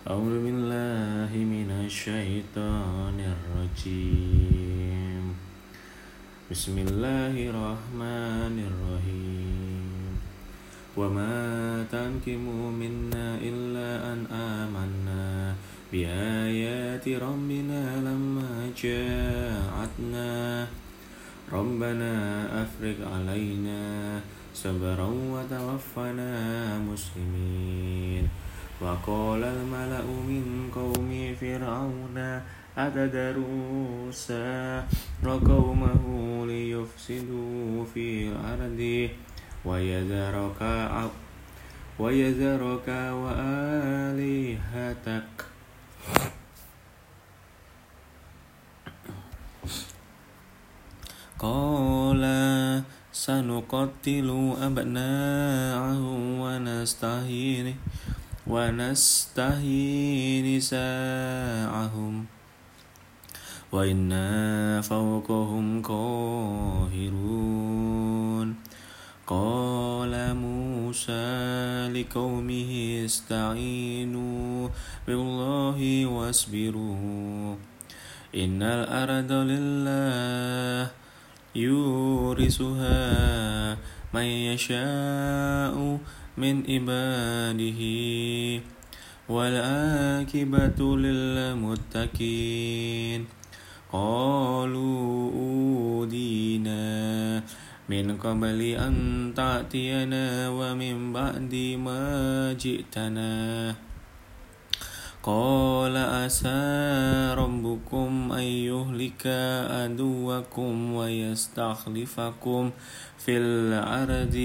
أعوذ بالله من الشيطان الرجيم. بسم الله الرحمن الرحيم. وما تنكموا منا إلا أن آمنا بآيات ربنا لما جاءتنا. ربنا أفرغ علينا صبرا وتوفنا مسلمين. وقال الملأ من قوم فرعون أتذر موسى وقومه ليفسدوا في الأرض. ويذرك ويذرك وآلهتك. قال سنقتل أبناءهم ونستحيي ونستحيي نساءهم وإنا فوقهم قاهرون. قال موسى لقومه استعينوا بالله واصبروا. إن الأرض لله يورثها من يشاء من عباده والعاقبة للمتقين. قالوا أودينا من قبل أن تأتينا ومن بعد ما جئتنا. قال أسى ربكم أن يهلك عدوكم ويستخلفكم في الأرض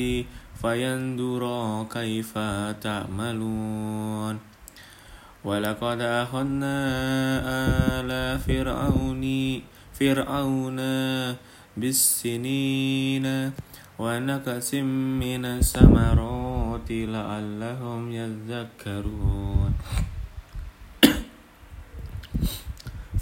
فينظر كيف تعملون. ولقد أخذنا آل فرعون فرعون بالسنين ونكس من الثمرات لعلهم يذكرون.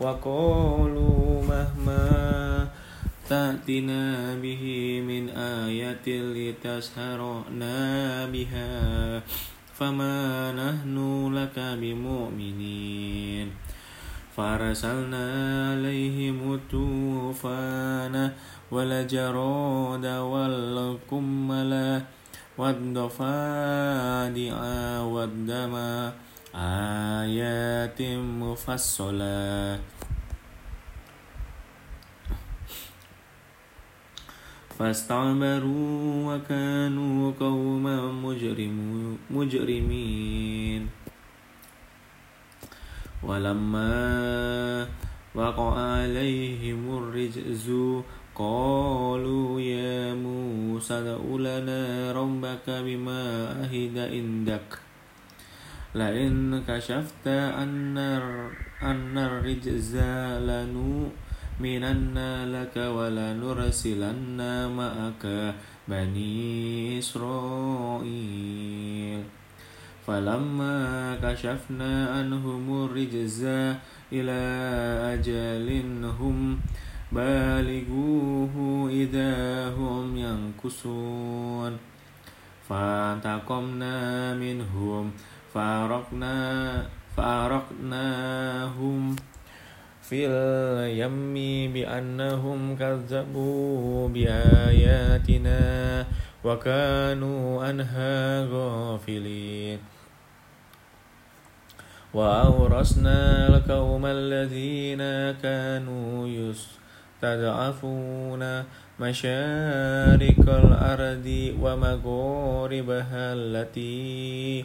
وقالوا مهما تأتنا به من آية لتسهرنا بها فما نحن لك بمؤمنين. فأرسلنا عليهم الطوفان والجراد والقمل والضفادع والدم آيات مفصلات. فاستعبروا وكانوا قوما مجرمين. ولما وقع عليهم الرجز قالوا يا موسى ادع لنا ربك بما أهد عندك. لئن كشفت أن أن الرجز لنؤمنن لك ولنرسلن معك بني إسرائيل. فلما كشفنا عنهم الرجز إلى أجل هم بالغوه إذا هم ينكسون فانتقمنا منهم فارقنا فارقناهم في اليم بأنهم كذبوا بآياتنا وكانوا عنها غافلين. وأورثنا القوم الذين كانوا يسرون تضعفون مشارق الأرض ومغاربها التي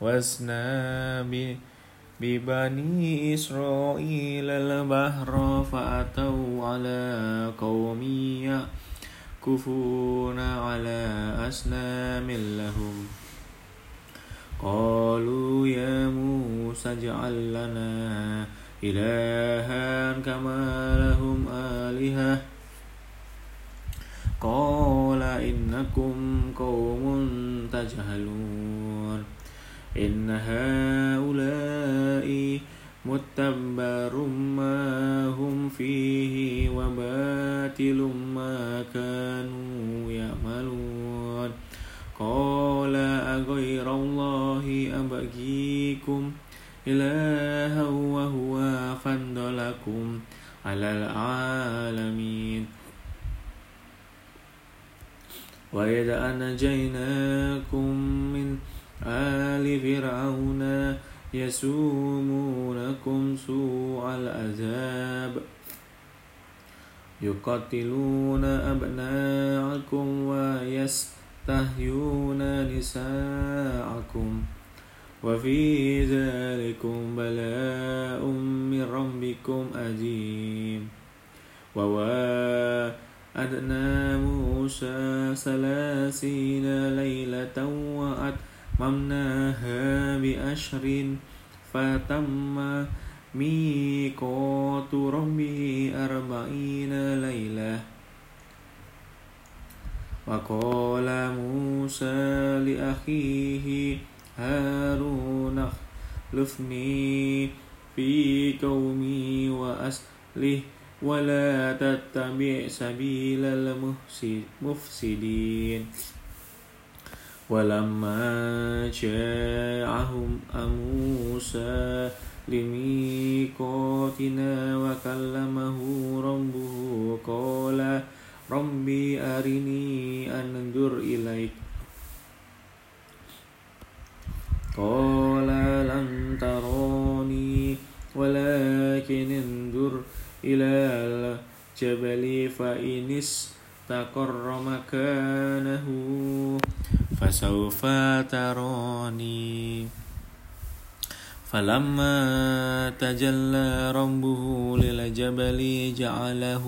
وجاوزنا ببني إسرائيل البحر فأتوا على قوم يعكفون على أصنام لهم. قالوا يا موسى اجعل لنا إلها كما لهم آلهة. قال إنكم قوم تجهلون. إن هؤلاء متبر ما هم فيه وباطل ما كانوا يعملون. قال أغير الله أبغيكم إلها وهو فضلكم على العالمين. وإذا أنجيناكم من آل فرعون يسومونكم سوء العذاب. يقتلون أبناءكم ويستحيون نساءكم. وفي ذلكم بلاء من ربكم أجيم وواعدنا موسى ثلاثين ليلة وأتممناها بأشر فتم ميقات ربه أربعين ليلة. وقال موسى لأخيه هارون اخلفني في قومي وأصلح ولا تتبع سبيل المفسدين. ولما جاءهم موسى لميقاتنا وكلمه ربه قال ربي أرني أنظر إليك. قال لن تراني ولكن انظر إلى الجبل فإن استقر مكانه. فسوف تراني. فلما تجلى ربه للجبل جعله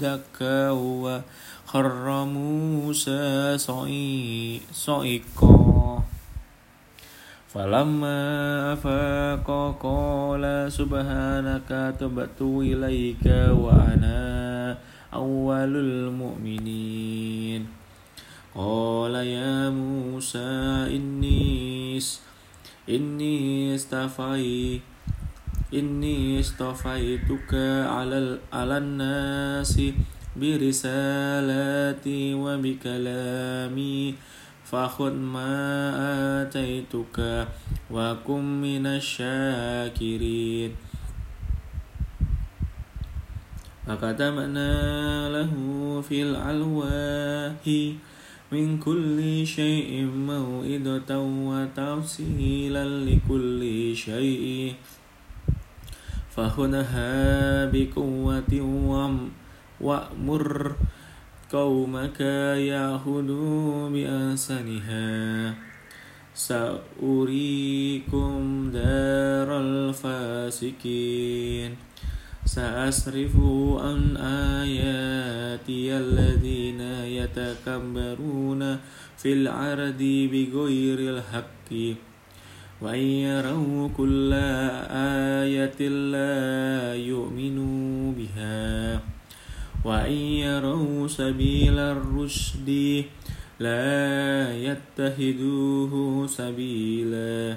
دكا وخر موسى صعيقا. فلما أفاق قال سبحانك تبت إليك وأنا أول المؤمنين. قال يا موسى إني إني استفي إني اصطفيتك على على الناس برسالاتي وبكلامي فخذ ما آتيتك وكن من الشاكرين. فكتبنا له في الألواح من كل شيء موئدة وتفصيلا لكل شيء. فخذها بقوة وأمر قومك يأخذوا بأحسنها سأريكم دار الفاسقين. سأصرف عن آياتي الذين يتكبرون في العرض بغير الحق. وأن يروا كل آية لا يؤمنوا بها. وإن يروا سبيل الرشد لا يتخذوه سبيلا.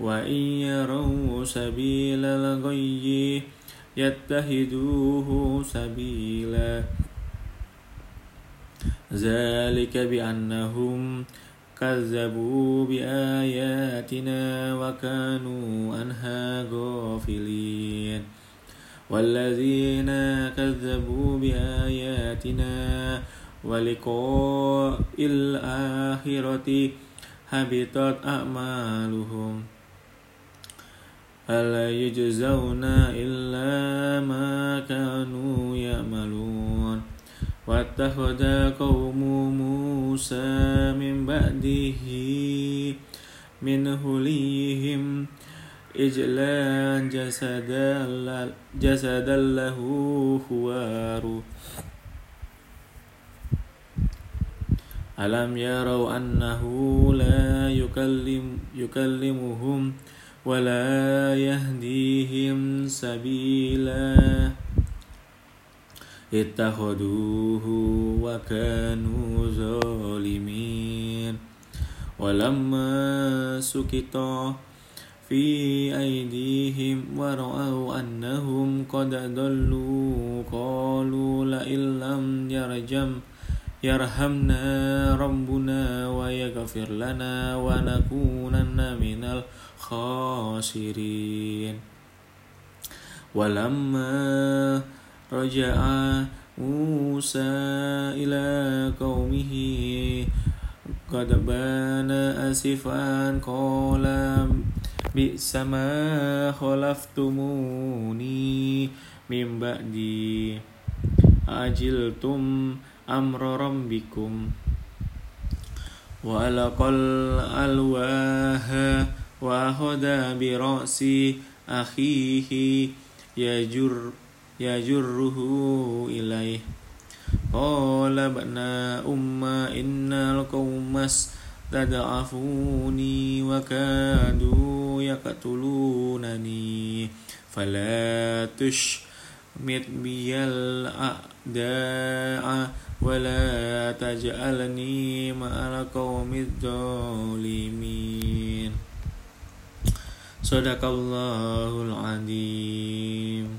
وإن يروا سبيل الغي يتخذوه سبيلا. ذلك بأنهم كذبوا بآياتنا وكانوا عنها غافلين. والذين كذبوا بآياتنا ولقاء الآخرة حبطت أعمالهم. هل يجزون إلا ما كانوا يعملون؟ واتخذ قوم موسى من بعده من هليهم إجلا جسدا جسدا له خوار. ألم يروا أنه لا يكلم يكلمهم ولا يهديهم سبيلا. اتخذوه وكانوا ظالمين. ولما سكت في أيديهم ورأوا أنهم قد ضلوا قالوا لئن لم يرجم يرحمنا ربنا ويغفر لنا ونكونن من الخاسرين. ولما رجع موسى إلى قومه قد بان أسفا قال بئس ما خلفتموني من بعدي. أجلتم أمر ربكم. وألقى الألواه وأخذ برأس أخيه يجر يجره إليه. قال ابن أم إن القوم استضعفوني وكادوا يقتلونني. فلا تشمت بي الأعداء ولا تجعلني مع القوم الظالمين صدق الله العظيم